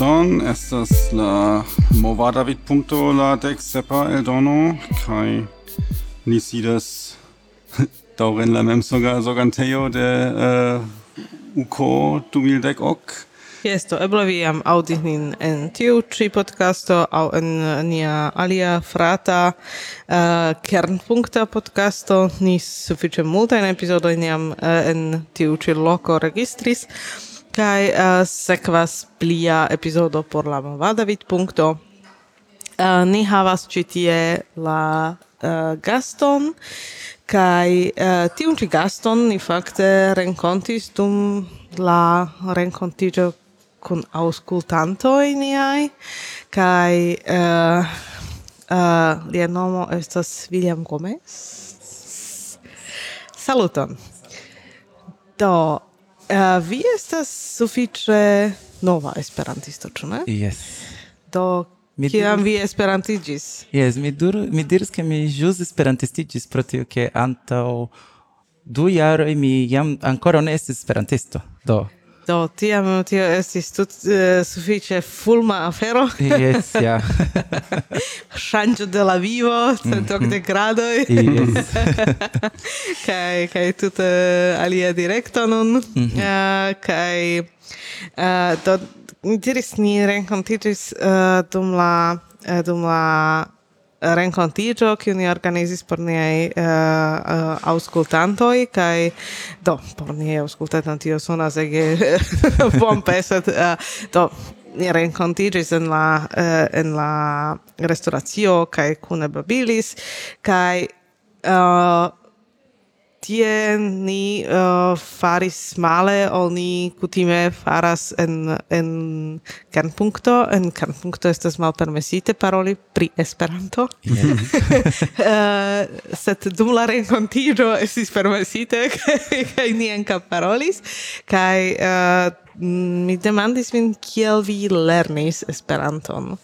Amazon estas la movada vidpunkto la dek sepa eldono kaj ni sidas daŭre en la memsorgantejo de uh, UKO 2010 ok. Jesto, eble vi jam aŭdis nin en tiu ĉi podcasto aŭ en nia alia frata uh, kernpunkta podcasto. Ni sufiĉe multajn epizodojn jam uh, en tiu ĉi loko registris kai uh, sekvas plia epizodo por la movada vidpunkto. Uh, ni havas ĉi tie la uh, gaston kai uh, tiun ĉi gaston ni fakte renkontis dum la renkontiĝo kun aŭskultantoj niaj kai uh, uh, lia nomo estas William Gomez. Saluton! Do, Uh, vi estas sufiĉe nova esperantisto, ĉu ne? Yes. Do Mi Kiam vi esperantiĝis? Yes, mi, duro, mi diris ke mi ĵus esperantistiĝis pro tio ke antaŭ du jaroj mi jam ankoraŭ ne estis esperantisto. Do, Do, tiam tio estis tut uh, sufiĉe fulma afero. Yes, ja. Ŝanĝo de la vivo, de mhm. gradoj. Yes. kaj kaj tute eh, alia direkto nun. Mm -hmm. uh, kaj uh, do diris ni renkontiĝis uh, dum la uh, dum la renkontiĝo kiu ni organizis por niaj uh, uh, aŭskultantoj kaj do por niaj aŭskultantoj tio sonas ege pompe sed uh, do ni renkontiĝis en la uh, en la restoracio kaj kune babilis kaj uh, tie ni uh, faris male, oni kutime faras en, en canpuncto, en canpuncto estas malpermesite paroli pri Esperanto, yeah. Mhm. uh, sed dum la renkontiĝo estis permesite, kaj ni enca parolis, kaj uh, mi demandis min kiel vi lernis Esperanton,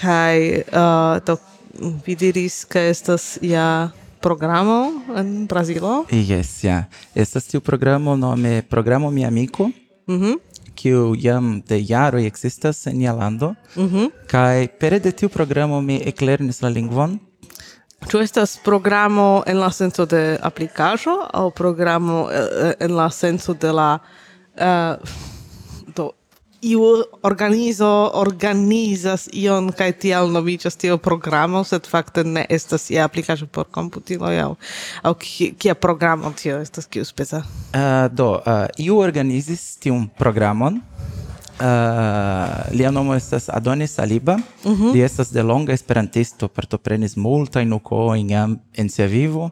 kaj uh, do vi diris, ke estas ja programo en Brasilo? Yes, ja. Yeah. Estas tiu programo nome Programo Mi Amico, mm kiu jam de jaroj ekzistas en nia lando, mm kaj pere de tiu programo mi eklernis la lingvon, Ĉu estas programo en la senso de aplikaĵo aŭ programo eh, eh, en la senso de la uh, iu organizo organizas ion kaj tial nomiĝas tio programo, sed fakte ne estas ia aplikaĵo por komputiloj aŭ aŭ kia programo tio estas kiu speca. Uh, do, uh, iu organizis tiun programon. Uh, lia nomo estas Adonis Saliba. Uh -huh. Li estas delonga esperantisto, partoprenis multajn ukojn jam en sia vivo,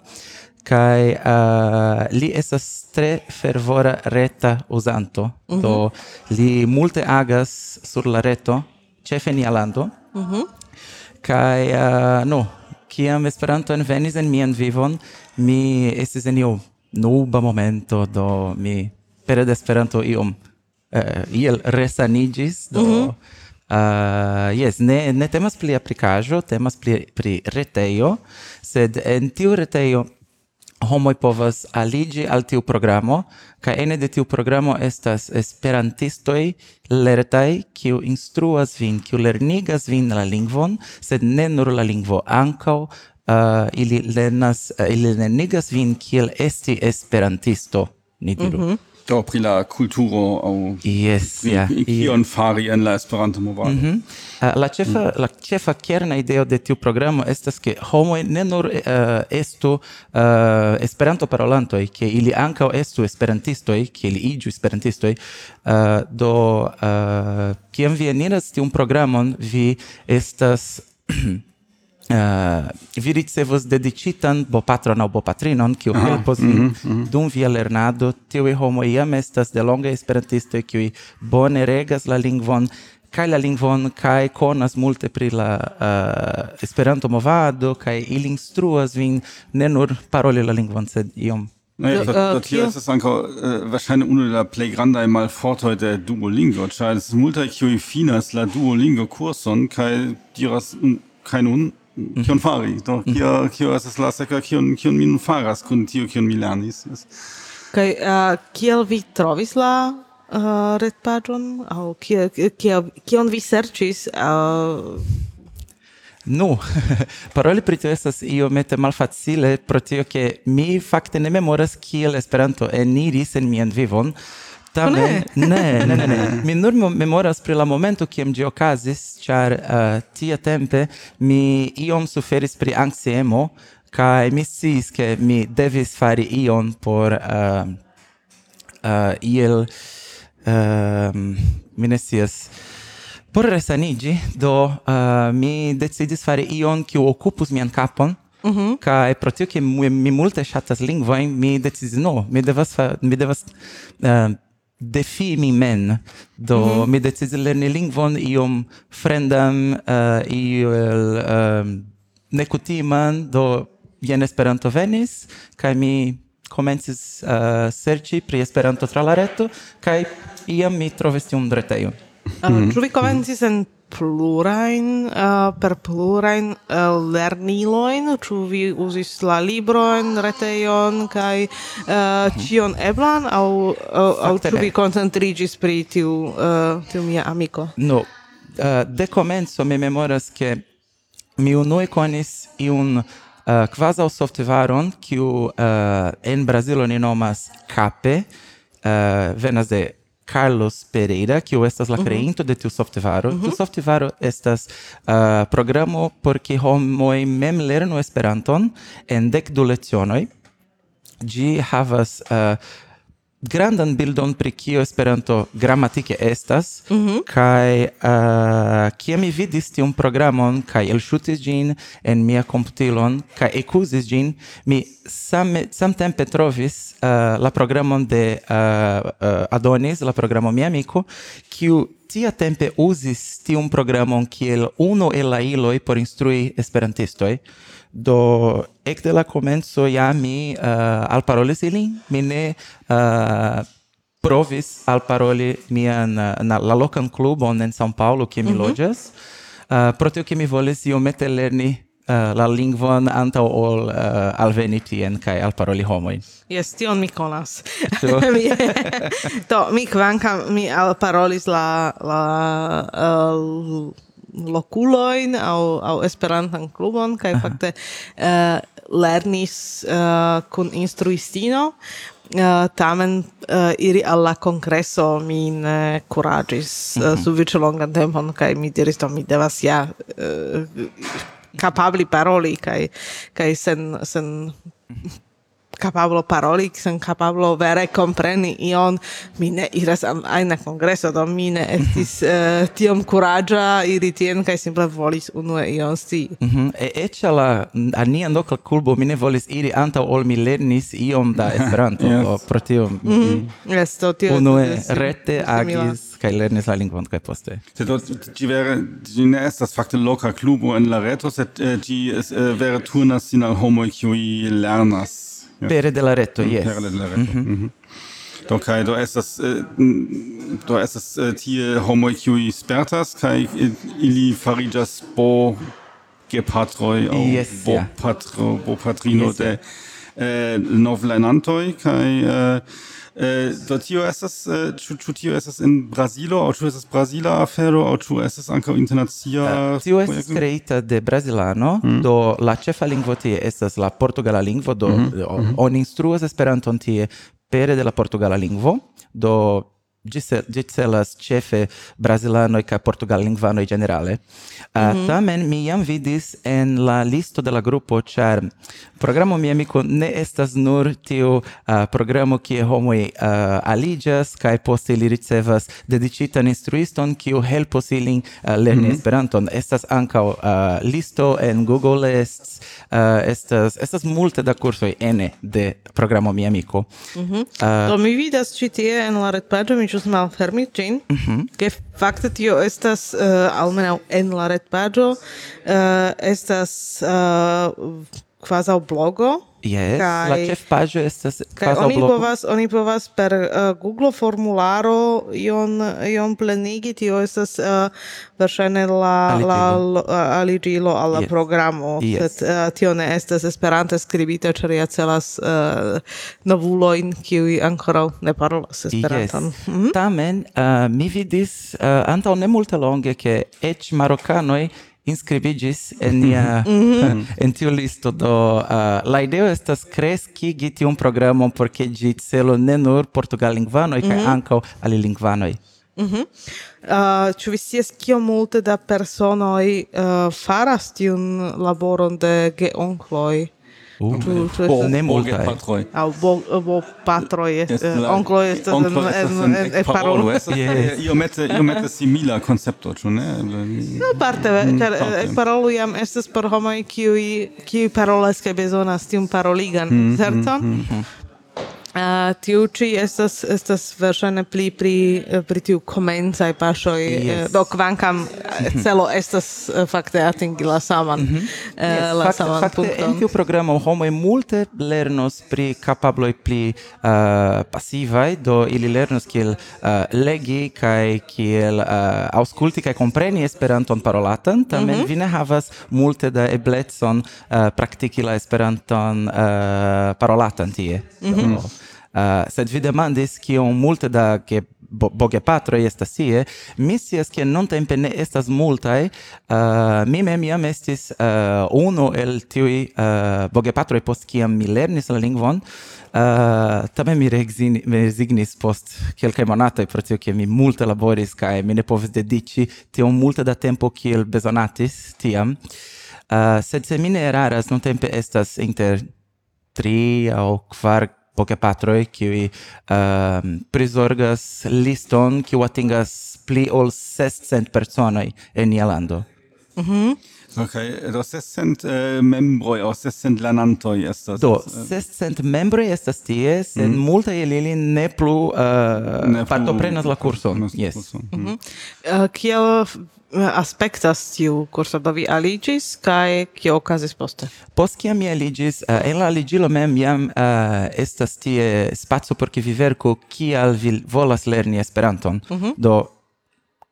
kai uh, li estas tre fervora reta usanto mm -hmm. do li multe agas sur la reto ĉefe nia lando mm -hmm. kai eh, uh, no kiam Esperanto envenis en mian vivon mi estis en iu nuba momento do mi per de Esperanto iom uh, iel resanigis do mm -hmm. Uh, yes, ne, ne temas pli aplicajo, temas pri, pri retejo, sed en tiu retejo homoj povas aliĝi al tiu programo kaj ene de tiu programo estas esperantistoj lertaj kiu instruas vin, kiu lernigas vin la lingvon, sed ne nur la lingvo, ankaŭ uh, ili lernas uh, ili lernigas vin kiel esti esperantisto, ni diru. Mm -hmm do pri la kulturo au yes pri, ja kion yeah. fari en la esperanto movado mm -hmm. uh, la ĉefa mm. la ĉefa kerna ideo de tiu programo estas ke homo ne nur uh, estu eh, uh, esperanto parolanto e ke ili ankaŭ estu esperantisto e ke ili iĝu esperantisto uh, do uh, kiam vi eniras tiun programon vi estas uh, vi ricevos dedicitan bo patron au bo patrinon, kiu ah, helpos mm -hmm, mm -hmm. dum via lernado, tiu homo iam estas de longa esperantisto kiu bone regas la lingvon, kai la lingvon kai konas multe pri la eh, uh, Esperanto movado kai il instruas vin ne nur paroli la lingvon sed iom Naja, no, das, das, das hier ist es anko, äh, wahrscheinlich ohne la play grandai mal fort heute Duolingo. Das ist multa qui finas la Duolingo kurson, kai diras un, kein un, Mm-hmm. kion fari, do, mm-hmm. kio, kio estas la sekva, kion, kion min faras kun tio, kion mi lernis. Yes. Kaj uh, kiel vi trovis la uh, retpaĝon, aŭ kiel, kiel, kion vi serĉis? Uh... Nu, paroli pri tio estas iomete malfacile pro tio ke mi fakte ne memoras kiel Esperanto eniris en mian vivon, Tamen, ne, ne, ne, ne. Mi nur memoras pri la momento kiam ĝi okazis, ĉar uh, tia tempe mi iom suferis pri anksiemo kaj mi sciis ke mi devis fari ion por uh, uh, iel uh, mi ne scias por resanigi do uh, mi decidis fari ion kiu okupus mian kapon Mm -hmm. e pro tio, ke mi, mi multe ŝatas lingvojn, mi decidis, no, mi devas, fa, mi devas uh, defi mi men Do mm -hmm. mi decidis lerni lingvon iom fremdan, uh, eh, iel um, nekutiman, do jen Esperanto venis, kaj mi komencis uh, serĉi pri Esperanto tra la reto, kaj iam mi trovis tiun retejon. Uh, mm -hmm. Ĉu vi komencis en plurain uh, per plurain uh, lerniloin ĉu vi uzis la libron retejon kaj uh, mhm. ĉion eblan? Aŭ aŭ, aŭ ĉu vi koncentriĝis pri tiu uh, tiu mia amiko? No uh, de komenco mi memoras ke mi unue konis iun uh, kvazaŭ softvaron kiu uh, en Brazilo ni nomas Cape uh, venas de Carlos Pereira, kiu estas la mhm. creinto de tiu softvaro. Uh -huh. Tiu mhm. softvaro estas uh, programo por ki homoj mem lernu Esperanton en dek du lecionoj. Gi havas uh, grandan bildon pri kio Esperanto gramatike estas mm -hmm. kaj eh, uh, kia mi vidis tiun programon kaj elŝutis ĝin en mia komputilon kaj ekuzis ĝin mi same samtempe trovis uh, la programon de uh, uh, Adonis la programo mia amiko kiu tia tempe uzis tiun programon kiel unu el la iloj por instrui esperantistoj Do ekde la komenco ja mi uh, alparolis ilin, mi ne uh, provis alparoli mian eh, na, la lokan klubon en São Paulo kie mi mm -hmm. loĝas. Uh, pro tio ke mi volis iomete lerni uh, la lingvon antaŭ ol uh, alveni tien kaj alparoli homojn. yes tion mi konas. Do, mi kvankam mi alparolis la, la uh, loculoin au au esperantan klubon kaj fakte uh, lernis uh, kun instruistino. Uh, tamen uh, iri al la mi ne curagis uh, mm -hmm. sufiĉe longan tempon kaj mi diris do mi devas ja uh, kapabli paroli kaj kaj sen sen mhm capablo paroli, sen capablo vere compreni ion, mi ne iras aina congreso, do mi ne estis uh, tiom curagia iri tien, kai simple volis unue ion si. Mm -hmm. E ecce la ania nokla culbo mi ne volis iri anta ol mi lernis iom da esperanto, yes. o, pro tio mi mm -hmm. yes, to, tio, unue rete agis, kai lernis la lingvon kai poste. Se do, ci vere, ci ne estas fakte loca clubo en la reto, sed eh, ci eh, vere turnas sin al homoi kiui lernas Pere de la reto, yes. Pere de la reto. Mm -hmm. Do kai do estas äh, do estas äh, tie homoj kiuj spertas kaj ili fariĝas bo gepatroj aŭ yes, bo yeah. patro bo patrino yes, de äh, yeah. novlernantoj kaj äh, Äh, do tio estas äh, ĉu ĉu tio estas en Brazilo aŭ ĉu estas brazila afero aŭ ĉu estas ankaŭ internacia uh, tio estas kreita de brazilano mm. do la ĉefa lingvo tie estas la portugala lingvo do mm -hmm. oni instruas Esperanton tie pere de la portugala lingvo do ĝi celas ĉefe ca portugal portugallingvanoj generale. Uh, ah, mm -hmm. Tamen mi jam vidis en la listo de la grupo, char programo mi Amiko ne estas nur tiu uh, programo kie homo uh, ah, aligas kai poste li ricevas dedicitan instruiston kiu helpos ilin uh, lerni mm -hmm. Esperanton. Estas ankaŭ uh, listo en Google Lists, uh, estas, estas multe da kursoj ene de programo mi Amiko. Mm -hmm. uh, Do mi vidas ĉi tie en la retpaĝo, mi ĵus malfermis ĝin, mm -hmm. ke fakte tio estas uh, almenaŭ en la retpaĝo uh, estas uh, quasau blogo. Yes, kai, la chef pagio estas quasi oni blogo. Povas, oni povas per uh, Google formularo ion, ion plenigi, tio estas uh, verŝajne la, aligilo. la eh, aligilo al la yes. programo, yes. sed uh, tio ne estas esperante skribita, ĉar ja celas uh, novulojn, kiuj ankoraŭ ne parolas esperanton. Yes. Mm -hmm. Tamen, uh, mi vidis uh, antaŭ ne multe longe, ke eĉ marokanoj inscribigis en nia mhm. en tiu listo do uh, la ideo estas kreskigi tiun programon por ke ĝi celo ne nur portugallingvanoj kaj mhm. ankaŭ alilingvanoj. Mhm. Mm uh, ĉu vi scias kiom multe da personoj uh, faras tiun laboron de geonkloj? Ne multaj. Aŭ patroj, onkloj estas ekparolo. Iomete iomete simila concepto, ĉu ne? No parte, mm, ĉar eh, ekparolo jam estas por homoj kiuj kiuj parolas kaj bezonas tiun paroligan mm, mm, certo? Uh, tiu ĉi estas estas verŝajne pli pri eh, pri tiu komencaj paŝoj eh, yes. do kvankam eh, mhm. celo estas fakte atingi la saman mm -hmm. uh, yes. la fakte, saman fakte, punkton en tiu programo homoj multe lernos pri kapabloj pli uh, pasivaj do ili lernos kiel uh, legi kaj kiel uh, aŭskulti kaj kompreni Esperanton parolatan tamen mm -hmm. vi ne havas multe da eblecon uh, praktiki la Esperanton uh, parolatan tie mm -hmm. do, Uh, sed vi demandis kiom multe da ke bo, boge patroj estas tie, mi scias ke nuntempe ne estas multaj. Uh, mi mem jam estis uh, unu el tiuj uh, boge patroj post kiam mi lernis la lingvon. Uh, tamen mi rezignis post kelkaj monatoj pro tio ke mi multe laboris kaj mi ne povis dediĉi tiom multe da tempo kiel bezonatis tiam. Uh, sed se mi ne eraras, nuntempe estas inter tri au kvar pokepatroj, kiuj uh, ehm, prizorgas liston, kiu atingas pli ol 600 personoj en nia lando. Mm. Okay, do sescent uh, eh, membroi, o sescent lanantoi estas? Do, eh, sescent membroi estas tie, sed mm. -hmm. multaj el ili ne plu, uh, ne plu partoprenas la kurson. Yes. Kurson. Mm. -hmm. Uh, kiel aspektas tiu kurso do vi aligis kaj kio okazis poste? Post kiam mi aligis, uh, en la aligilo mem jam uh, estas tie spaco por ke vi verku kial vi volas lerni Esperanton. Mm -hmm. Do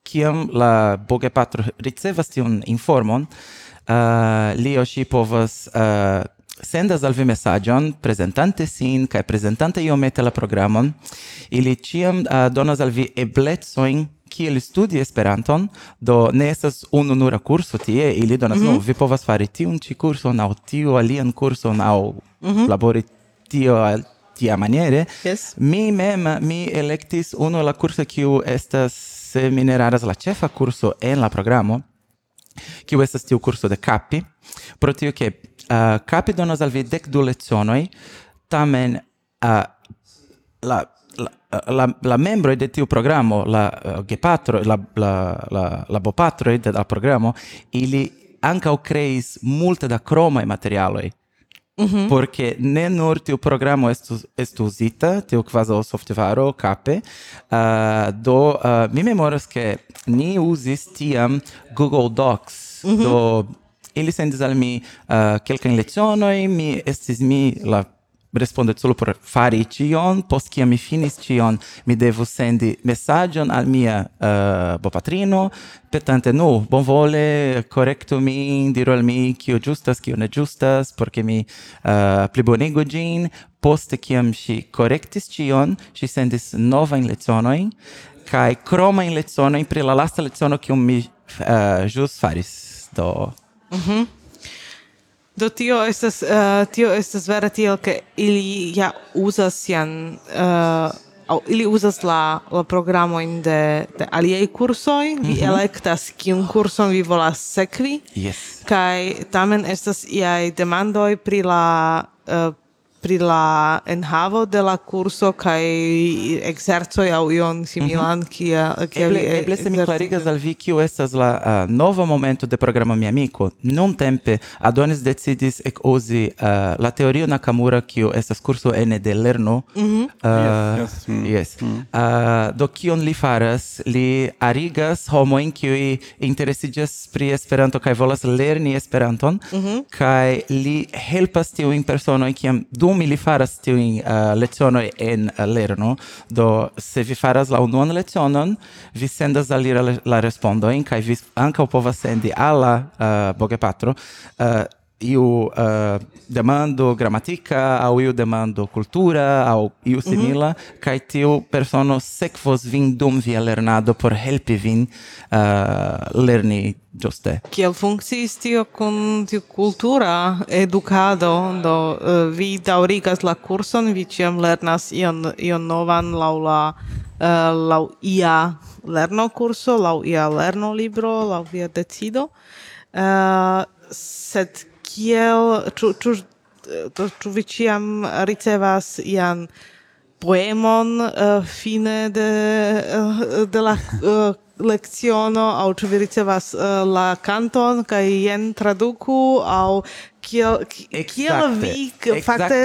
kiam la bogepatro ricevas tion informon, eh, uh, li o ŝi povas uh, sendas al vi mesaĝon prezentante sin kaj prezentante iomete la programon. Ili ĉiam uh, donas al vi eblecojn kiel studi Esperanton, do ne estas unu nura kurso tie, ili donas, mm -hmm. no, vi povas fari tiun ĉi kurson aŭ tiu alian kurson aŭ mm -hmm. labori tio tia maniere. Yes. Mi mem mi electis unu la curso kiu estas se mi ne raras la ĉefa kurso en la programo, kiu estas tiu kurso de capi, pro tio ke uh, capi donos al vi dek du lecionoj, tamen uh, la la, uh, la, la membro de tiu programo, la uh, gepatro, la, la, la, la bopatro de la programo, ili ankaŭ kreis multe da kromaj materialoj. -hmm. Porque ne nur tiu programo estu, estu uzita tiu quasal softvaro cape, uh, do uh, mi memoras che ni uzis tiam Google Docs, mm -hmm. do ili sendis al mi uh, kelkajn lecionoi, mi estis mi la respondeculo por fari cion, post kia mi finis cion, mi devus sendi messagion al mia uh, bopatrino, petante, nu, bonvole, correctu min, diru al mi kio giustas, kio ne giustas, porque mi uh, plibonigu gin, poste kiam si correctis cion, si sendis novain lecionoin, kai cromain lecionoin pri la lasta leciono kium mi eh, uh, jus faris, do... Mm -hmm. Do tio estas uh, tio estas vera tiel ke ili ja uzas sian uh, au, ili uzas la la programojn de de aliaj kursoj mm -hmm. vi mhm. elektas kiun kurson vi volas sekvi yes. kaj tamen estas iaj demandoj pri la uh, pri la enhavo de la curso kaj ekzercoj aŭ ion similan mhm. kia kia eble, eble se mi klarigas al vi kiu estas la uh, nova momento de programa mi Amiko nuntempe Adonis decidis ekuzi uh, la teorio Nakamura kiu estas kurso ene de lerno mm -hmm. uh, yes, yes. Mm yes. Mm uh, do kion li faras li arigas homojn kiuj interesiĝas pri Esperanto kaj volas lerni Esperanton mm -hmm. kaj li helpas tiujn personojn kiam dum mi li faras tiujn uh, lecionoj en eh, uh, lerno, do se vi faras la unuan lecionon, vi sendas al la, la respondojn kaj vi ankaŭ povas sendi al la uh, bogepatro uh, iu uh, demando gramatica au iu demando cultura au iu mhm. simila mm -hmm. kai tiu persono sekvos vin dum via lernado por helpi vin uh, lerni giuste kiel funkciis tio kun tiu cultura edukado? Do uh, vi daurigas la kurson vi ciam lernas ion ion novan laŭ la uh, laŭ ia lerno curso laŭ ia lerno libro laŭ via decido. Uh, sed kiel, ĉu, ĉu, do, ĉu vi ĉiam ricevas ian poemon uh, fine de, uh, de la eh, uh, leciono, au ĉu vi ricevas uh, la kanton kaj jen traduku, au kiel, kiel vi fakte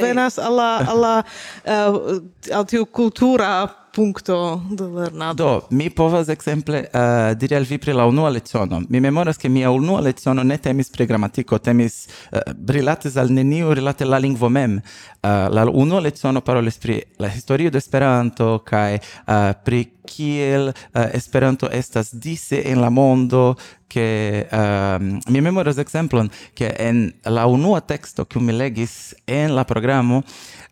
venas al la, al la uh, al tiu kultura punto de lernado? Do, mi povas exemple uh, eh, diri al vi pri la unua leciono. Mi memoras che mia unua leciono ne temis pri gramatiko, temis eh, uh, rilatis al neniu rilate la lingvo mem. Uh, la unua leciono parolis pri la historio de Esperanto kaj uh, pri kiel uh, Esperanto estas dise en la mondo che um, mi memoras exemplon che en la unua texto che mi legis en la programo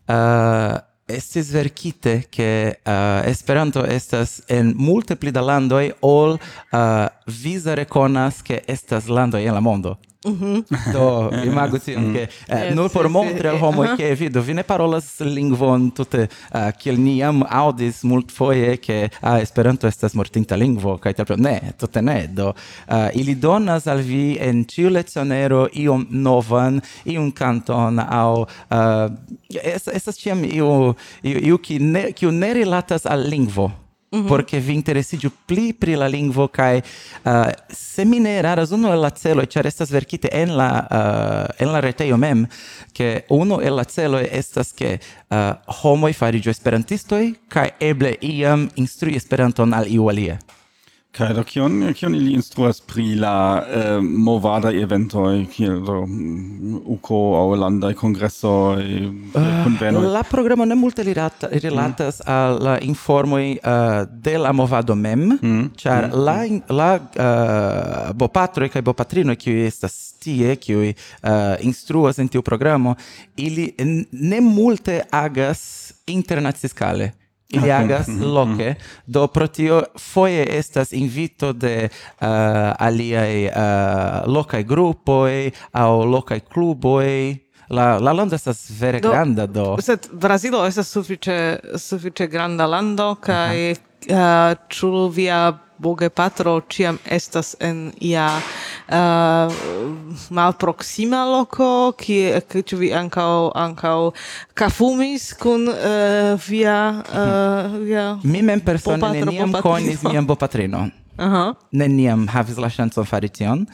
uh, estis verkite ke uh, Esperanto estas en multe pli da landoj ol eh, uh, visa rekonas ke estas landoj en la mondo. Mm-hmm. Do imagu tion mm. che eh, nur por montri al homo che vidu vi ne parolas lingvon tute uh, kiel ni jam aŭdis multfoje ke ah, Esperanto estas mortinta lingvo kaj tal ne tute ne do uh, ili donas al vi en ĉiu lecionero iom novan iun kanton aŭ uh, estas ĉiam iu iu, iu ki ne kiu ne rilatas al lingvo. Mm-hmm. Porque vi interesiĝu pli pri la lingvo kaj uh, se mi ne eraras unu el la celoj ĉar estas verkite en la uh, en la retejo mem ke unu el la celoj estas ke uh, homoj fariĝu esperantistoj kaj eble iam instrui Esperanton al iu alia. Kai do kion, kion ili instruas pri la eh, movada eventoi kiel do mm, uko aŭ landaj kongresoj, uh. La programo ne multe rilata, rilatas mm. al la informoj uh, de la movado mem, mm. ĉar mm. la, la uh, bopatroj kaj bopatrinoj kiuj estas tie, kiuj uh, instruas en tiu programo, ili ne multe agas internaciscale ili agas mhm. loke mhm. do pro tio foje estas invito de uh, aliaj uh, lokaj grupoj aŭ lokaj kluboj La, la lando estas vere do, granda do. Sed Brazilo estas sufiĉe sufiĉe granda lando kaj uh -huh. uh, ĉu via bogepatro ciam estas en ia uh, malproxima loco, kie ĉu vi ankaŭ ankaŭ kafumis kun uh, via uh, mhm. via Mi mem persone neniam konis mian bopatrinon. -huh. Neniam havis la ŝancon fari tion.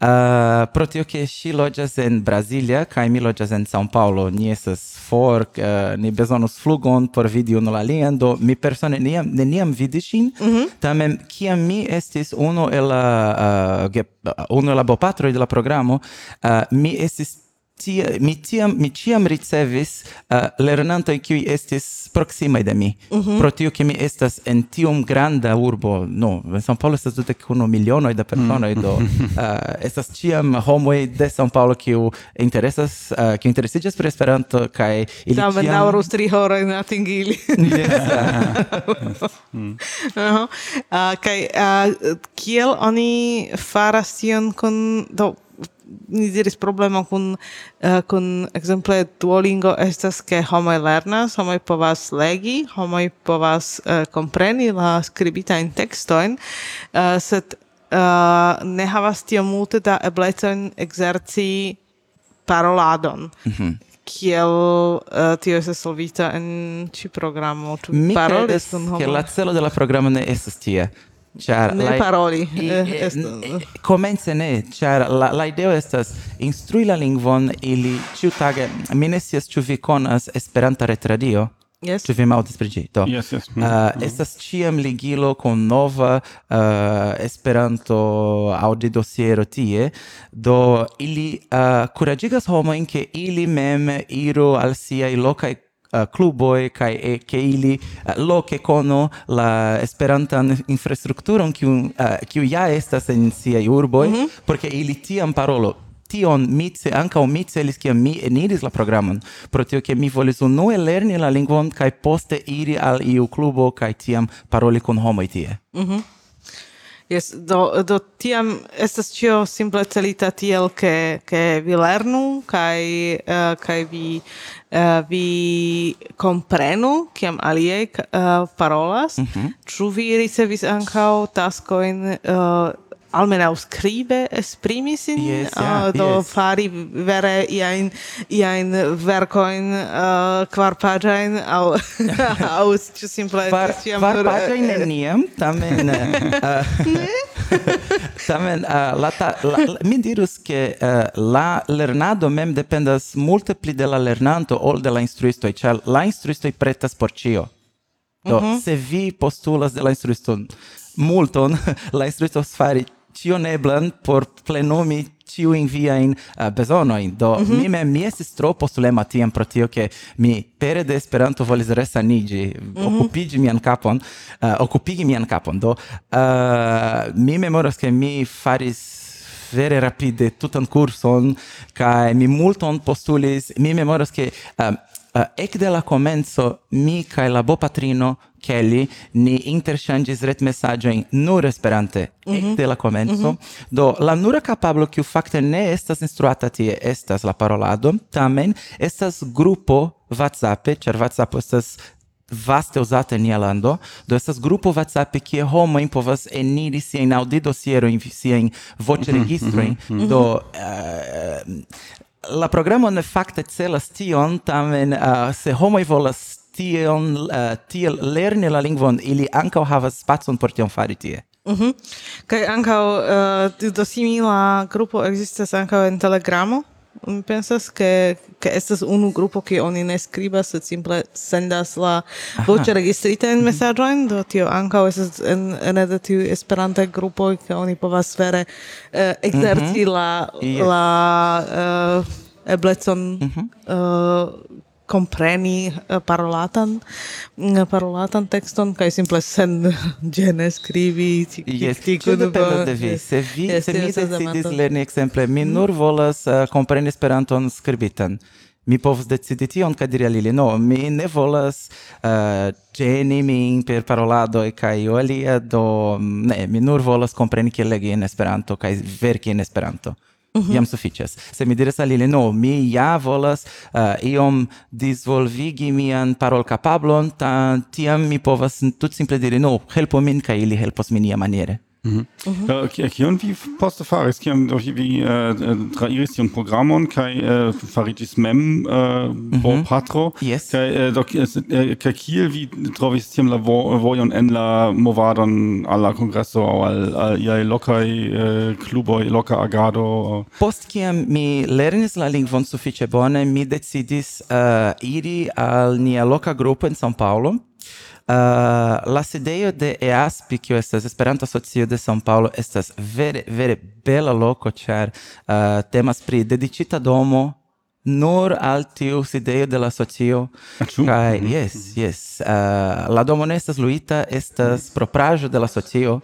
Uh, pro tio ke ŝi loĝas en Brazilia kaj mi loĝas en São Paulo. Ni estas for, uh, ni bezonus flugon por vidi unu la alian, do mi persone neniam, neniam vidis ŝin. Uh -huh. Tamen, kiam mi estis unu el la, uh, uh unu el la bopatroj de la programo, uh, mi estis tia, mi tiam mi tiam ricevis eh, uh, lernanto qui estis proxima de mi mm -hmm. pro tio ke mi estas en tiom granda urbo no en São Paulo estas tute kun milionoj da personoj mm. do uh, eh, estas tiam homoj de São Paulo ki interesas eh, uh, ki interesiĝas pri Esperanto kaj ili Tamen tiam... daŭrus tri horoj ne atingili yes. Uh-huh. uh, kaj uh, kiel oni faras tion kun do ni diris problemo kun uh, kun ekzemple Duolingo estas ke homoj lernas, homoj povas legi, homoj povas uh, kompreni la skribitajn tekstojn, uh, sed uh, ne havas tiom multe da eblecojn ekzerci paroladon. Mm -hmm. kiel uh, tio estas solvita en ĉi programo ĉu parolis kun che la celo de la programo ne estas tie. Char, ne la, paroli. Eh, est, comence ne, char la, la ideo estas instrui la lingvon ili ciutage, mi ne sias ciu vi conas Esperanta retradio, Yes. Ĉu vi aŭdis pri ĝi? Do. Yes, yes. Mm. Uh, estas ciam ligilo con nova uh, Esperanto aŭdidosiero tie, do ili eh, uh, curagigas homoin che ili mem iru al siaj lokaj Eh, cluboi kai e eh, che ili eh, loke kono la esperantan infrastrukturon kiu kiu ja estas en sia urboj mm -hmm. porque ili tiam parolo tion mi ce ankaŭ mi celis kiam mi eniris la programon pro tio ke mi volis unue lerni la lingvon kaj poste iri al iu klubo kaj tiam paroli kun homoj tie mm -hmm. Yes, do, do tiam estas ĉio simple celita tiel ke ke vi lernu kaj uh, kaj vi uh, vi komprenu kiam aliaj uh, parolas. Mm -hmm. Ĉu vi ricevis ankaŭ taskojn uh, almenau scribe esprimi sin yes, ah, yeah, uh, do yes. fari vere iain iain vercoin uh, ah, quar paginain au au ci simple quar, tiam quar paginain neniam tamen uh, tamen uh, la, ta, la, la mi dirus che uh, la lernado mem dependas multe pli de la lernanto ol de la instruisto ĉar la instruisto pretas por ĉio do mm -hmm. se vi postulas de la instruisto multon la instruisto fari cion eblan por plenumi ciu in via in uh, eh, besonoin. Do, mm -hmm. mi mem, mi estis tro postulema tiam pro tio che mi pere de Esperanto volis resanigi, mhm. mm -hmm. mian capon, uh, eh, occupigi mian capon. Do, uh, mi memoras che mi faris vere rapide tutan curson, kai mi multon postulis, mi memoras che uh, Eh, uh, ec de la comenzo mi kai la bopatrino Kelly ni interŝanĝis retmesaĝojn nur Esperante. Mm -hmm. ekde la comenzo. Mm -hmm. Do la nura kapablo kiu fakte ne estas instruata tie estas la parolado, tamen estas grupo WhatsApp, ĉar WhatsApp estas vaste uzata en nia lando, do estas grupo WhatsApp kie homojn povas eniri siajn aŭdidosierojn, siajn voĉregistrojn, mm -hmm, mm -hmm, do uh, la programo ne fakte celas tion, tamen uh, se homoj volas tion, uh, tiel lerni la lingvon, ili ankaŭ havas spacon por tion fari tie. Mhm. Mm Kaj ankaŭ uh, do simila grupo ekzistas ankaŭ en Telegramo? Mi pensas che che estas unu grupo che oni ne scribas, sed simple sendas la voce registrita in messaggio do tio ankaŭ estas en ene de tiu esperanta grupo che oni povas vere eh, ekzerci mm -hmm. la yes. la uh, eblecon mm -hmm compreni eh, parolatan eh, parolatan tekston kaj simple sen gene scrivi Yes, tio dependas de vi. Se vi se mi decidis lerni ekzemple mi mm. nur volas eh, kompreni Esperanton skribitan. Mi povs decidi tion kaj diri al ili, no, mi ne volas uh, geni min per paroladoj kaj io alia, do ne, mi nur volas kompreni kiel legi en Esperanto kaj verki en Esperanto. Mhm. -huh. jam sufiĉas. Se mi diras al ili, no, mi ja volas uh, iom disvolvigi mian parolkapablon, tiam mi povas tut simple diri, no, helpo min kaj ili helpos min iamaniere. Mhm. Mhm. Äh, kion vi poste faris? Kiam do oh, vi äh, äh, trairis tion programon kaj fariĝis mem mhm. por patro? Kaj do kaj kiel vi trovis tiam la vojon en la movadon al la kongreso aŭ al iaj lokaj kluboj loka agado? Post kiam mi lernis la lingvon sufiĉe bone mi decidis iri al nia loka grupo en San Paolo. Uh, la sidejo de EASP, kiu estas Esperanto Asocio de São Paulo, estas vere vere bela loko, ĉar uh, temas pri dediĉita domo nur al tiu sidejo de la socio. Kaj, yes, yes. Uh, ah, la domo ne estas luita, estas propraĵo de la socio.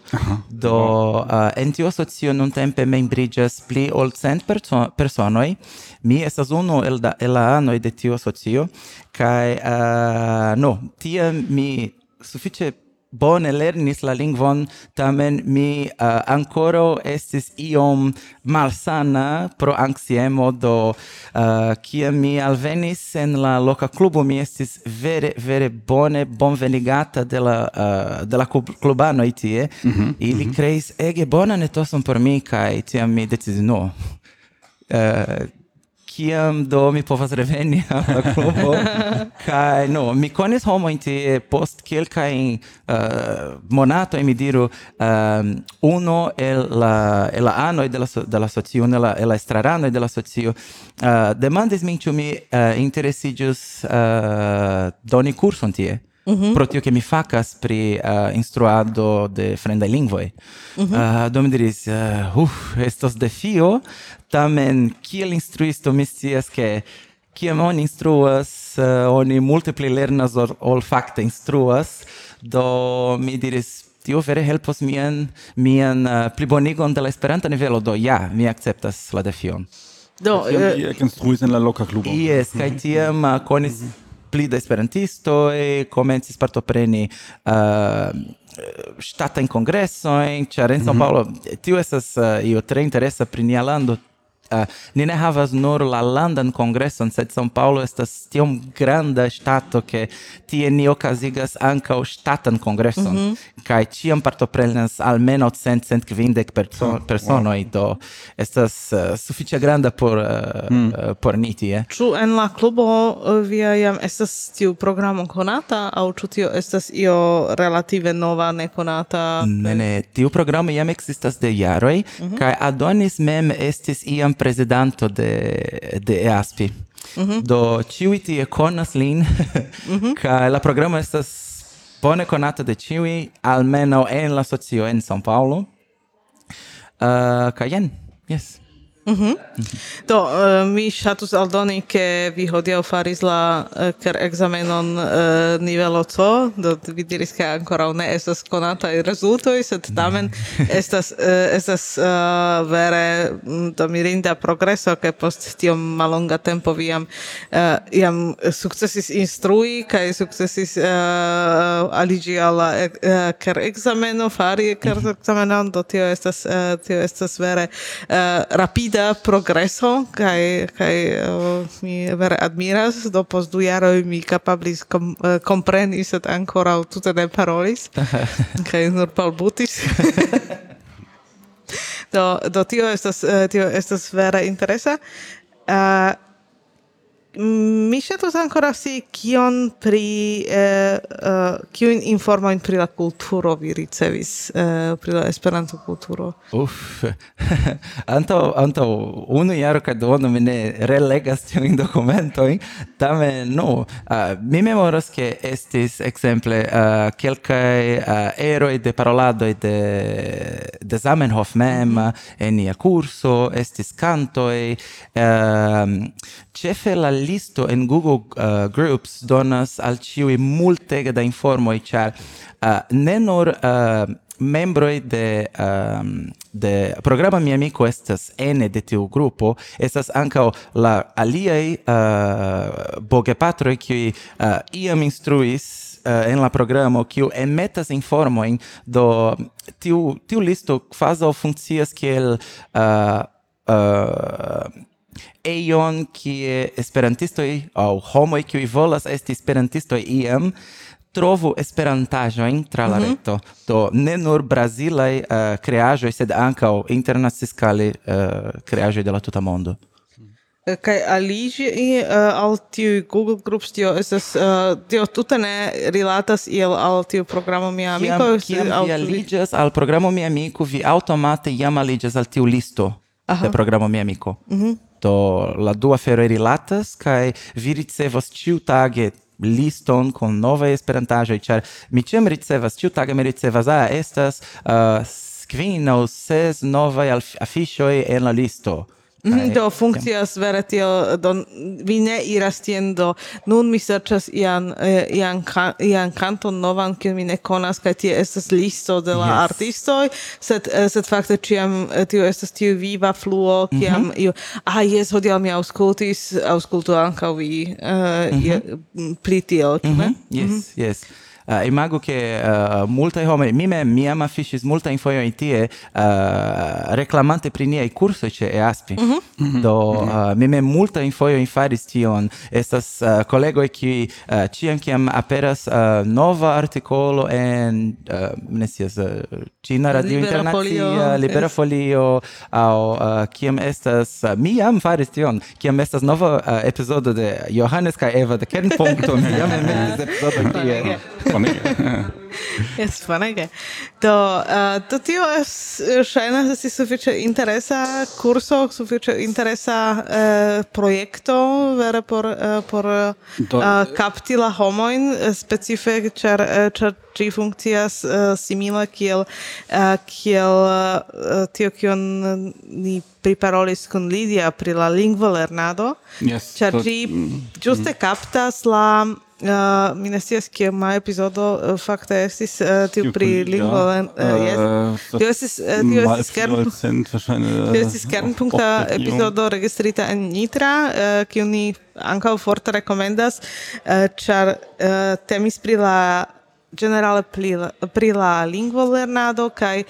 Do uh, en tiu socio nuntempe membriĝas pli ol cent perso personoj. Mi estas unu el, da, el la anoj de tiu socio. Kaj, uh, no, tiam mi sufiĉe bone lernis la lingvon, tamen mi uh, ancora estis iom malsana pro anxiemo, do eh, uh, kia mi alvenis en la loca clubo, mi estis vere, vere bone bonvenigata de la, uh, de la clubano itie, mm -hmm, ili mm -hmm. creis ege bonan etoson por mi, kai tiam mi decis, no, uh, kiam do mi povas reveni al la klubo? Kaj no mi konis homo inti post kelkajn eh, uh, monato mi diru um, uno el la el la anoj de la de la socio la el la estrarano de la socio uh, demandis min ĉu mi uh, interesiĝus uh, doni kurson tie. Mm -hmm. Pro tio che mi facas pri uh, instruado de fremdaj lingvoj. Mm -hmm. uh, do mi diris, uh, uff, estos defio, tamen kiel instruisto mi scias che kiam oni instruas, uh, oni multe pli lernas ol, ol fakte instruas, do mi diris, tio vere helpos mian, mian uh, plibonigon de la esperanta nivelo, do ja, mi acceptas la defion. Do, uh, kiam mi ekinstruis en la loca klubo. Yes, kai tiam uh, konis... Mm -hmm pli da esperantisto e comencis partopreni ehm, uh, stata in congresso in ĉar mm -hmm. São Paulo tio estas uh, io tre interessa pri nia lando uh, ni ne havas nur la landan kongreson, sed São Paulo estas tiom granda ŝtato ke tie ni okazigas ankaŭ ŝtatan kongreson mm -hmm. kaj ĉiam partoprenas almenaŭ cent cent kvindek perso oh, personoj wow. do estas uh, sufiĉe granda por uh, mm. uh, por ni tie. Ĉu en la klubo via jam estas tiu programo konata aŭ ĉu tio estas io relative nova nekonata? Ne ne, tiu programo jam ekzistas de jaroj mm -hmm. kaj Adonis mem estis iam presidente de, de EASPI. Mm -hmm. Do ciui tie conas lin, mm -hmm. la programa estas bone conata de ciui, almeno en la socio en São Paulo. Uh, ca jen, yes. Mm -hmm. Do, uh, mi ŝatus aldoni, ke vi hodiaŭ faris la eh, uh, ker ekzamenon uh, eh, nivelo C, do vi diris, ke ankoraŭ ne estas konataj rezultoj, sed tamen mhm. estas uh, estas uh, vere mm, do mirinda progreso, ke post tiom malonga tempo vi jam, uh, jam sukcesis instrui kaj sukcesis uh, aliĝi al la uh, ker ekzameno, fari mhm. ker ekzamenon, do tio estas, uh, tio estas vere uh, rapide rapida progreso kai kai uh, mi vere admiras. Do post du jaroj mi kapablis kom, uh, kompreni sed ankoraŭ tute ne parolis. Kai nur palbutis. Do do tio estas uh, tio estas vere interesa. Uh, mi ŝatus ankoraŭ si kion pri eh, uh, kiujn informojn pri la kulturo vi ricevis eh, pri la Esperanto kulturo. Uf. antaŭ antaŭ unu jaro kaj duono mi ne relegas tiujn dokumentojn, tamen no, uh, eh, mi memoras ke estis ekzemple uh, kelkaj uh, eroj de paroladoj de de Zamenhof mem mhm. en nia kurso, estis kantoj, uh, Cefe la listo en Google uh, Groups donas al ciui multe da informoi, char uh, ne nur uh, membroi de, um, de programa Mi Amico estas ene de tiu grupo, estas ancao la aliei uh, bogepatroi qui uh, iam instruis uh, en la programo kiu emetas informojn. Do tiu tiu listo kvazaŭ funkcias kiel uh, uh, eion kie esperantistoi au homoi kiuj volas esti esperantistoi iam trovu esperantajoin tra la mm -hmm. reto. Do ne nur brazilaj eh, uh, creajoi, sed ancao internaciscali uh, eh, creajoi de la tuta mondo. Eh, kaj aliĝi uh, al tiuj Google Groups, tio estas, uh, tio tuta ne rilatas il al tiu programo Mia Amiko? Kiam, kiam vi aliĝas al programo Mia Amiko, vi automate jam aliĝas al tiu listo Aha. de programo Mia Amiko. Mm -hmm. Do la dua fero rilatas kai vi ricevos ĉiutage liston con nova esperantaĵoj, ĉar mi ĉiam ricevas, ĉiutage mi ricevas, ah, estas uh, kvin aŭ ses novaj afiŝoj en la listo. Mm-hmm. Kaj, do funkcias vere tio do vi ne iras tien do nun mi serĉas ian ian ian kanton novan kiun mi ne konas kaj tie estas listo de la yes. artistoj sed sed fakte ĉiam tio estas tiu viva fluo mhm. kiam mm -hmm. iu ah jes hodiaŭ mi aŭskultis aŭskultu ankaŭ vi uh, mm -hmm. pli tio ĉu mm -hmm. yes mm -hmm. yes Eh, uh, imago che eh, uh, multa home mime mi ama fishis multa in foio in tie eh, uh, reclamante pri niai curso ce e aspi mm -hmm. do uh, mm -hmm. mime multa in foio in faris tion. Estas uh, collego e qui uh, ciam kiam aperas uh, nova articolo en uh, nesias uh, Cina Radio internazia Libera Folio au uh, kiam estas uh, mi am faris tion. Kiam estas nova uh, episodio de Johannes kai Eva de Kernpunkto mi am emetis episodio tie. Bonege. Jes, bonege. Do, uh, do tio ŝajnas esti sufiĉe interesa kurso, sufiĉe interesa uh, projekto vere por uh, por uh, do, uh, kapti la homojn specife ĉar ĉar ĝi funkcias uh, simila kiel uh, kiel uh, tio kion ni priparolis kun Lidia pri la lingvo lernado yes, ĉar ĝi ĝuste mm. kaptas la Uh, mi ne scias kie ma epizodo uh, fakte estis uh, tiu pri lingvo uh, yes. tio estis uh, tio estis kern tio estis kernpunkta epizodo registrita en Nitra uh, kiu ni ankaŭ forte rekomendas uh, ĉar uh, temis pri la General Prila, Prila lingvo lernado kaj uh,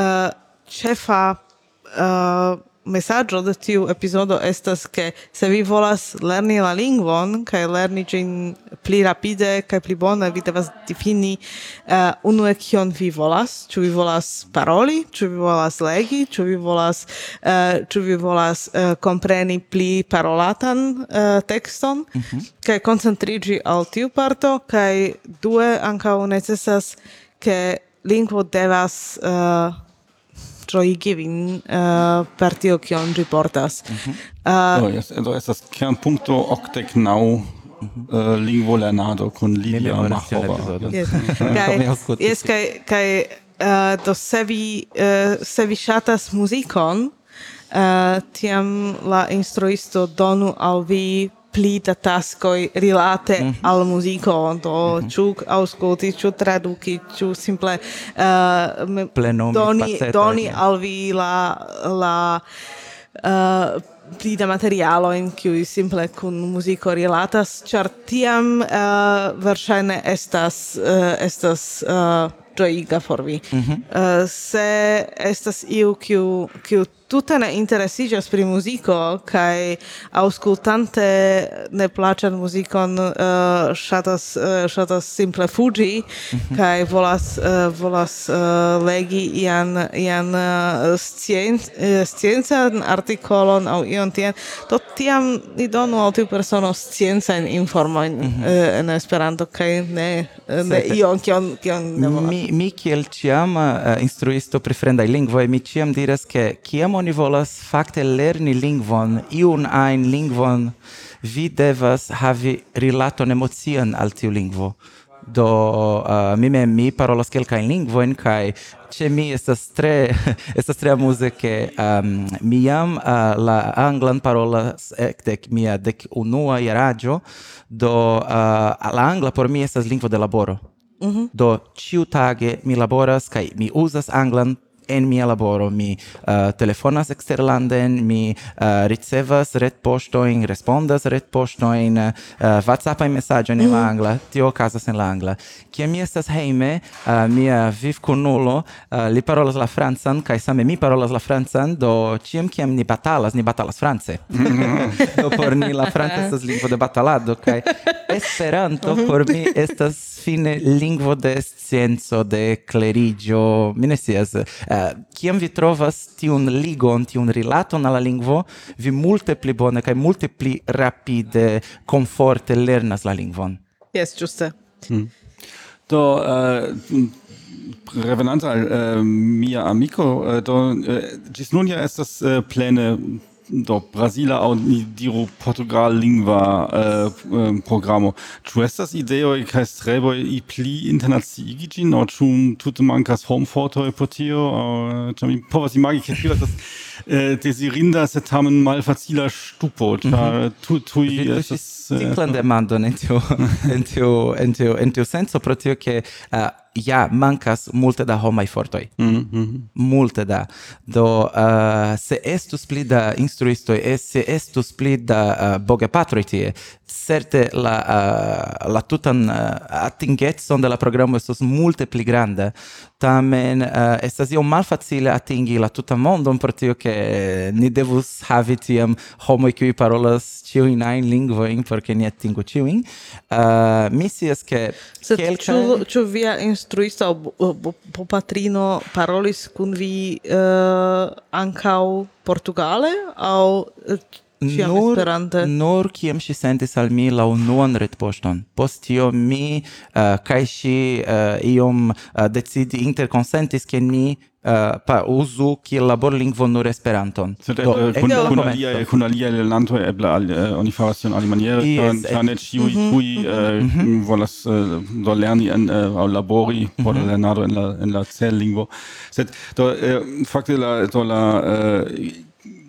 ah, ĉefa uh, ah, mesaggio de tiu episodo estas che se vi volas lerni la lingvon kaj lerni ĝin pli rapide kaj pli bone vi devas difini uh, unue kion vi volas. Ĉu vi volas paroli? Ĉu vi volas legi? Ĉu vi volas uh, ĉu vi volas uh, kompreni pli parolatan uh, tekston? Mm -hmm. kaj koncentriĝi al tiu parto kaj due ankaŭ necesas ke lingvo devas uh, troigi vin uh, eh, per tio kion ĝi portas. Mm -hmm. uh, eh, do, oh, yes, do estas kernpunkto okdek naŭ Uh, eh, lingvo lernado kun Lilia Machova. Yes. kaj, yes, kai, kaj uh, do se vi, uh, se vi ŝatas muzikon, uh, tiam la instruisto donu al vi pli da taskoj rilate mm -hmm. al muziko, do mm -hmm. ĉu aŭskulti, ĉu traduki, ĉu simple eh, uh, plenumi doni, pacetoj. doni al vi la, la eh, uh, pli da materialo in cui simple kun muziko rilatas, ĉar tiam eh, uh, verŝajne estas uh, estas uh, ĝojiga por vi. Mm -hmm. uh, se estas iu kiu kiu tute ne interesigas pri muziko kaj aŭskultante neplaĉan muzikon uh, ŝatas uh, ŝatas simple fuĝi mhm. kaj volas uh, volas uh, legi ian ian uh, scien, uh, sciencan artikolon aŭ ion tien. Do tiam ni donu al tiu persono sciencajn informojn mm -hmm. uh, en Esperanto kaj ne uh, ne ion kion kion ne volas. mi mi kiel ciam uh, instruisto pri fremdaj lingvoj mi ĉiam diras ke kiam oni volas fakte lerni lingvon, iun ajn lingvon, vi devas havi rilaton emocian al tiu lingvo. Do uh, mi mem mi parolas kelkajn lingvojn kaj ĉe mi estas tre estas tre amuze ke um, mi jam uh, la anglan parolas ekde mia dek unua jaraĝo do uh, la angla por mi estas lingvo de laboro. Mm -hmm. Do ĉiutage mi laboras kaj mi uzas anglan en mia laboro. Mi uh, telefonas eksterlanden mi uh, ricevas retpoŝtojn respondas retpoŝtojn uh, whatsappaj mesaĝojn en la mm-hmm. angla tio okazas en la angla. Kiam mi estas hejme uh, mia vivkunulo uh, li parolas la francan kaj same mi parolas la francan do ĉiam kiam ni batalas ni batalas france. Do por ni la franca estas lingvo de batalado kaj Esperanto mhm. por mi estas fine lingvo de scienco de clerigio mi ne scias Eh, kiam vi trovas tiun ligon, tiun rilaton alla lingvo, vi multe pli bone kaj multe pli rapide, komforte lernas la lingvon. Yes, ĝuste. Mm. Do uh, revenanta al uh, mia amiko, do uh, ĝis nun ja estas uh, plene do Brasila au ni diru portugallingva eh, eh, programo. Ĉu estas ideoj kaj streboj pli internaciigi ĝin aŭ ĉu tute mankas homfortoj por tio aŭ ĉar mi povas imagi ke tio estas eh, dezirinda sed tamen malfacila ŝtupo ĉar mhm. tu tuj estas eh, simplan demando en tio en tio en tio en tio senso pro tio ke eh, ja mancas multe da homai fortoi. Mm -hmm. Multe da. Do uh, se estus pli da instruistoi, e se estus pli da eh, uh, bogepatroj tie, certe la, uh, la tutan uh, attingetson de la programo estus multe pli grande, tamen uh, estas io malfacile atingi la tuta mondon pro tio che eh, ni devus havi tiam homo qui parolas ciuin nine lingvoin porque ni atingu ciuin uh, eh, mi sias che Sed kelkaj... ciu, via instruista o, o, patrino parolis kun vi uh, ankaŭ Portugale? Au Ciam nur, esperante. Nur kiam si sentis al mi la unuan retposton. Post tio mi eh, uh, kai si uh, eh, iom uh, decidi interconsentis che ni Uh, pa uzu kiel laborlingvo nur Esperanton. Sed Do, eble kun, kun, alia, kun aliaj lernantoj eble al, uh, oni faras tion alimaniere, yes, ĉar ne ĉiuj kiuj volas uh, do lerni en, uh, aŭ labori mhm. por mm -hmm. lernado en la, en la cellingvo. Sed do eh, fakte la, do la uh,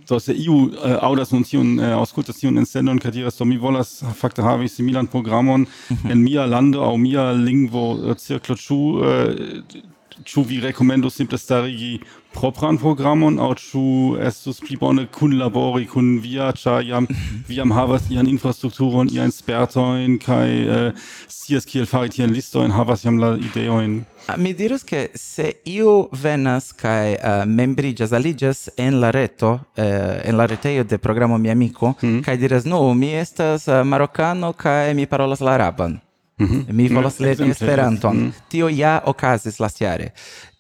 do se iu uh, audas nun tiun uh, äh, aŭskultas tiun elsendon kaj diras do mi volas fakte havi similan programon en mia lando aŭ mia lingvo äh, cirklo ĉu uh, Ĉu vi rekomendus simple starigi propran programon aŭ ĉu estus pli bone kunlabori kun via, ĉar jam vi jam havas ian infrastrukturon, iajn spertojn kaj eh, scias kiel fari tiajn listojn, havas jam la ideojn. Ah, mi dirus ke se iu venas kaj uh, membriĝas, aliĝas en la reto, uh, en la retejo de programo mi Amiko, mm. diras, "Nu, mi estas uh, marokano kaj mi parolas la araban." Mhm. Mi volas lerni Esperanton. Tio ja okazis lastjare.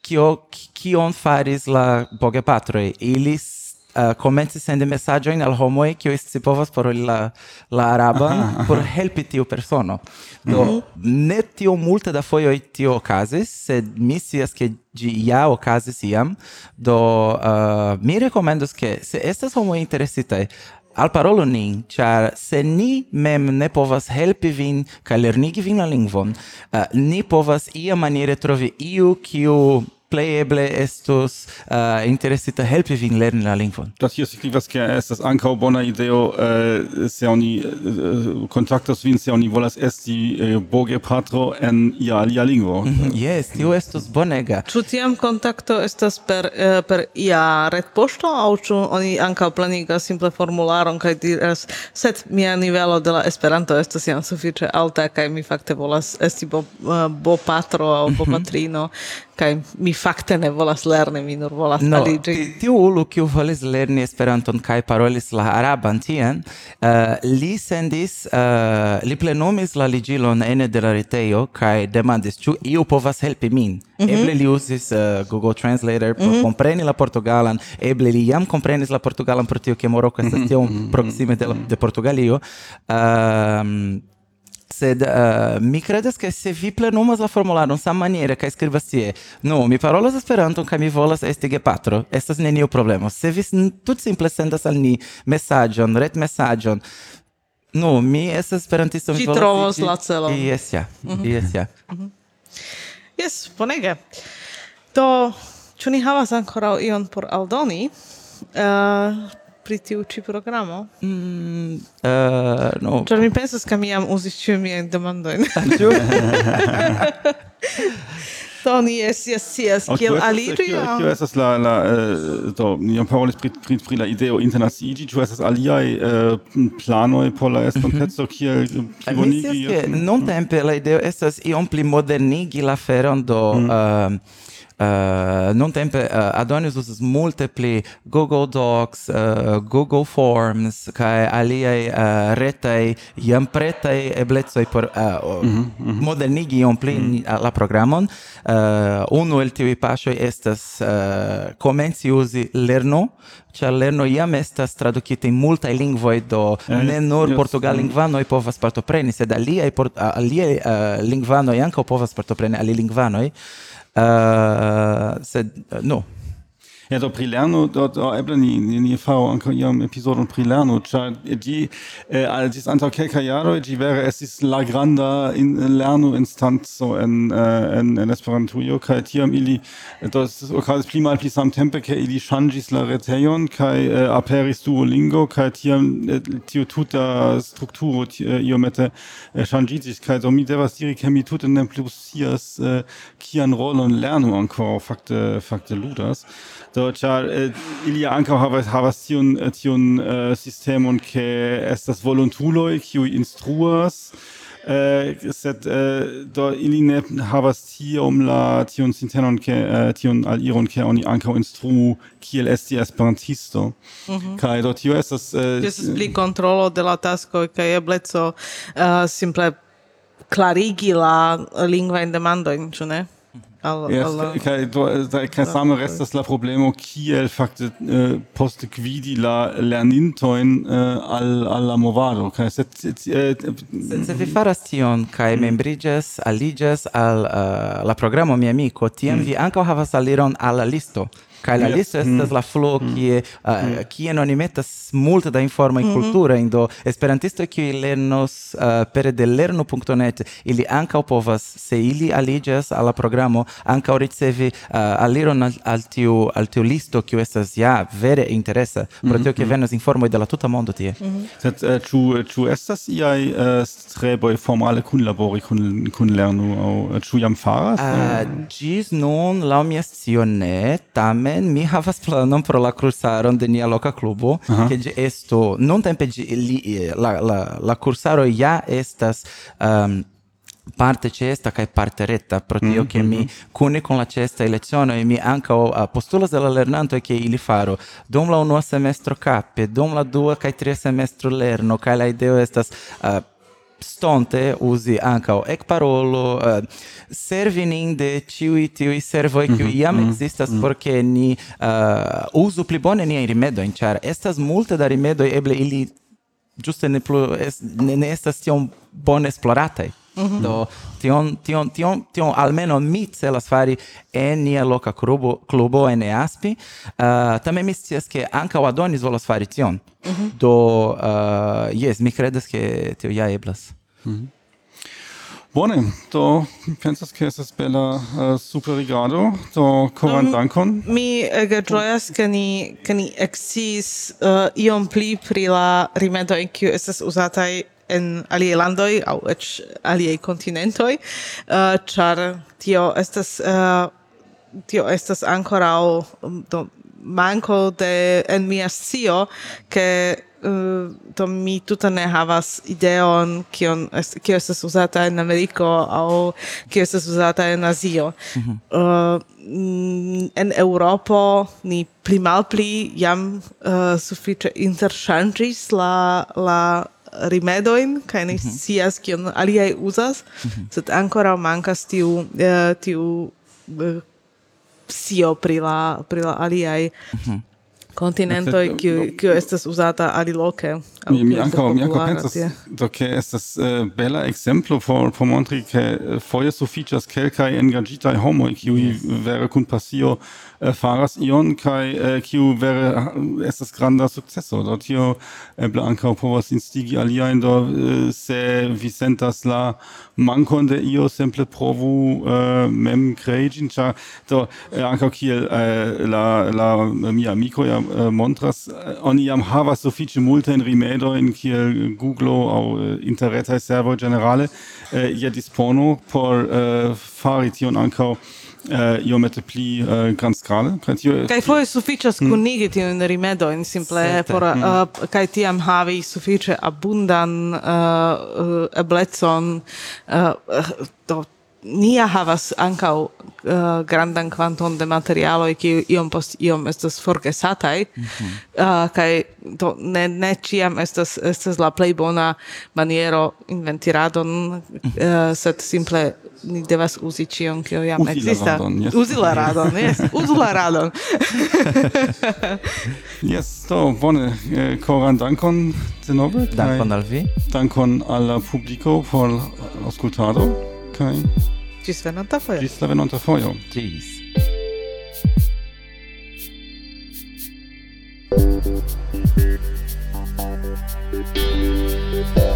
Kio kion faris la bogepatroj? Ili uh, eh, komenci sendi mesaĝojn al homoj kiuj scipovas paroli la la araban por helpi tiu persono. Do mm -hmm. ne tio multe da fojoj tio okazis, sed mi scias ke ĝi ja okazis iam. Do uh, mi rekomendos ke se estas homoj interesitaj al parolo nin, char se ni mem ne povas helpi vin ca lernigi vin la lingvon, uh, ni povas ia maniere trovi iu kiu pleeble estus uh, äh, interesita helpi vin lerni la lingvon. Das hier signifas ke estas ankaŭ bona ideo uh, se oni äh, uh, kontaktas vin se oni volas esti uh, boge patro en ia alia lingvo. Mm -hmm. Yes, tio estus bonega. Ĉu tiam kontakto estas per uh, per ia retpoŝto aŭ ĉu oni ankaŭ planigas simple formularon kaj diras sed mia nivelo de la Esperanto estas jam sufiĉe alta kaj mi fakte volas esti bo, uh, bo patro aŭ mhm. bo patrino. Mm -hmm kaj mi fakte ne volas lerni, mi nur volas no, aliĝi. Tiu ulu kiu volis lerni Esperanton kaj parolis la araban tien, uh, li sendis, uh, li plenumis la ligilon ene de la retejo kaj demandis, ĉu iu povas helpi min? Mm -hmm. Eble li uzis uh, Google Translator por mm -hmm. la portugalan, eble li jam komprenis la portugalan pro tio ke Moroko estas tiom proksime de, la, de Portugalio. Um, sed uh, mi credas che se vi plenumas la formularon sam maniere kaj skribas tie nu mi parolas esperanton kaj mi volas esti gepatro estas neniu problemo. Se vi tut simple sendas al ni mesaĝon ret mesaĝon nu mi estas esperantisto mi volas trovos la celon. Yes, ja. Mhm. Jes ja. Mhm. Yes, bonege. Do Ĉu ni havas ankoraŭ ion por aldoni? Uh, pri tiu ĉi programo? Mm, uh, no. Ĉar mi pensas, ke mi jam uzis ĉiujn miajn demandojn. Ĉu? Do Tony, yes, yes, yes. Kiel aliĝi? Kio estas la la eh, do ni jam parolis pri pri, pri la ideo internaciiĝi, ĉu estas aliaj eh, planoj por la mhm. estonteco kiel plibonigi? Nuntempe la ideo estas iom pli modernigi la feron do mhm. Uh, non tempe uh, Adonis usas multe pli Google Docs, uh, Google Forms kai aliaj uh, retaj jam pretaj eblezoi por uh, mm -hmm, mm -hmm. modernigi iom pli mm -hmm. la programon. Uh, unu el tiuj pasoi estas uh, komenci uzi Lerno, ĉar Lerno jam estas tradukita in multaj lingvoj do eh, ne nur yes, portugallingvanoj povas partopreni, sed aliaj aliaj uh, lingvanoj ankaŭ povas partopreni alilingvanoj. lingvanoj. Euh, said euh, no. Ja, do pri lerno, do, do eble ni, ni, ni faro anko iom episodon pri lerno, cia di, eh, eh altis antau kelka jaro, di vere esis la granda in, lerno instanzo en, uh, en, en Esperantujo, kai tiam ili, eh, do estis okazis pli mal pli samtempe, ke ili shangis la reteion, kai uh, aperis Duolingo, kai tiam eh, tio tuta strukturo eh, iomete uh, shangisis, kai do mi devas diri, ke mi tute ne plus sias eh, kian rolon lerno anko, fakte, fakte ludas. Do do char eh, ili ankaŭ havas havas tiun eh, tiun uh, sistemon ke estas volontuloj kiuj instruas eh, sed eh, do ili ne havas tiom la tiun sintenon ke eh, tiun aliron ke oni ankaŭ instruu kiel esti esperantisto mm -hmm. kaj do tio estas eh, estas pli kontrolo de la tasko kaj ebleco uh, simple klarigi la lingvajn demandojn ĉu ne al, yes, al, Kai, do, kaj same restas la problemo kiel fakte eh, poste quidi la lernintoin eh, al, al la movado. Kai, se, eh, se, vi faras tion kaj mm. membriges, aliĝas al uh, la programo mi amico, tiam mm. vi ankaŭ havas aliron al la listo kai la listo estas mm. la flo mm. ki ki en eh, mm. oni metas multe da informa in mhm. cultura indo esperantisto ki lernos eh, per de lerno.net ili anka povas se ili aligas al programo anka ricevi eh, aliron al al tiu al tiu listo ki estas ja vere interesa pro mhm, tio ke mhm. venas informo de la tuta mondo tie. Sed ĉu ĉu estas iaj streboj formale kunlabori kun kun lerno au ĉu jam faras? Ĝis nun la mia scio tame tamen tamen mi havas planon pro la cursaro de nia loca clubo, uh -huh. esto, non tempe de li, la, la, la cursaro ja estas... Um, parte cesta kai parte retta pro tio mm -hmm. che mi mhm. cune con la cesta elezione e mi anca uh, postulas della lernanto che ili faro dom la uno semestro cappe dom la dua kai tre semestro lerno kai la ideo estas uh, stonte usi ancao ec parolo eh, uh, servi nin de ciui tiui servoi mm -hmm, qui mhm, iam mm -hmm, existas mm -hmm. porque ni uh, usu pli bone niain rimedoin char estas multe da rimedoi eble ili giuste ne plu es, ne, ne estas tiom bone esploratai -hmm. Do tion tion tion tion almeno mi celas fari en nia loka klubo klubo en Aspi. Uh, tamen mi scias ke ankaŭ Adonis volas fari tion. Mm -hmm. Do eh, uh, yes mi kredas ke tio ja eblas. Mm -hmm. Bone, do pensas che estas bella uh, eh, superigado, do coran mm, dankon. Mi ege gioias che ni, che ni exis uh, iom pli pri la rimedoi kiu estas usatai en aliei landoi au ec aliei continentoi, uh, char tio estas... Uh, tio estas ancorau um, do manco de en mia scio che uh, to mi tuta ne havas ideon kion est, kio estas uzata en Ameriko au kio estas uzata en Azio. Mm -hmm. uh, en europo ni pli malpli jam uh, sufiĉe interŝanĝis la la rimedoin, kai ni mm -hmm. kion aliaj uzas, mm -hmm. sed ancora mankas tiu, uh, tiu eh, uh, sio pri la, pri la aliaj mm -hmm. kontinentoj, kiu, eh, kiu estas uzata aliloke. Mi, mi ankaŭ mi ankaŭ pensas, do ke estas uh, bela ekzemplo por por montri ke foje sufiĉas kelkaj engaĝitaj homoj kiuj vere kun pasio faras ion kaj äh, kiu vere äh, estas granda sukceso. Do tio äh, eble ankaŭ povas instigi aliajn do se vi sentas la mankon de io simple provu mem krei ĝin ĉar do ankaŭ kiel la la mia amiko ja montras oni jam havas sufiĉe multajn rimedojn kiel Google aŭ interretaj servoj ĝenerale ja dispono por fari tion ankaŭ Eh, uh, iomete pli eh, uh, grandskale. Kaj foje sufiĉas mm. in rimedo in simple Sete. por mm. Eh, uh, kaj tiam havi sufiĉe abundan uh, eblecon uh, do nia havas ankaŭ uh, grandan kvanton de materialo kiu iom post iom estas forgesataj mm -hmm. uh, kaj to ne ne ĉiam estas estas la plej bona maniero inventiradon mm -hmm. uh, sed simple ni devas uzi ĉion kio jam ekzistas. Uzi la radon, jes, uzu la radon. Jes, do bone, eh, koran dankon denove. Dankon al vi. Dankon al la publiko por aŭskultado kaj ĝis venonta fojo. Ĝis la venonta fojo. Ĝis. Thank you.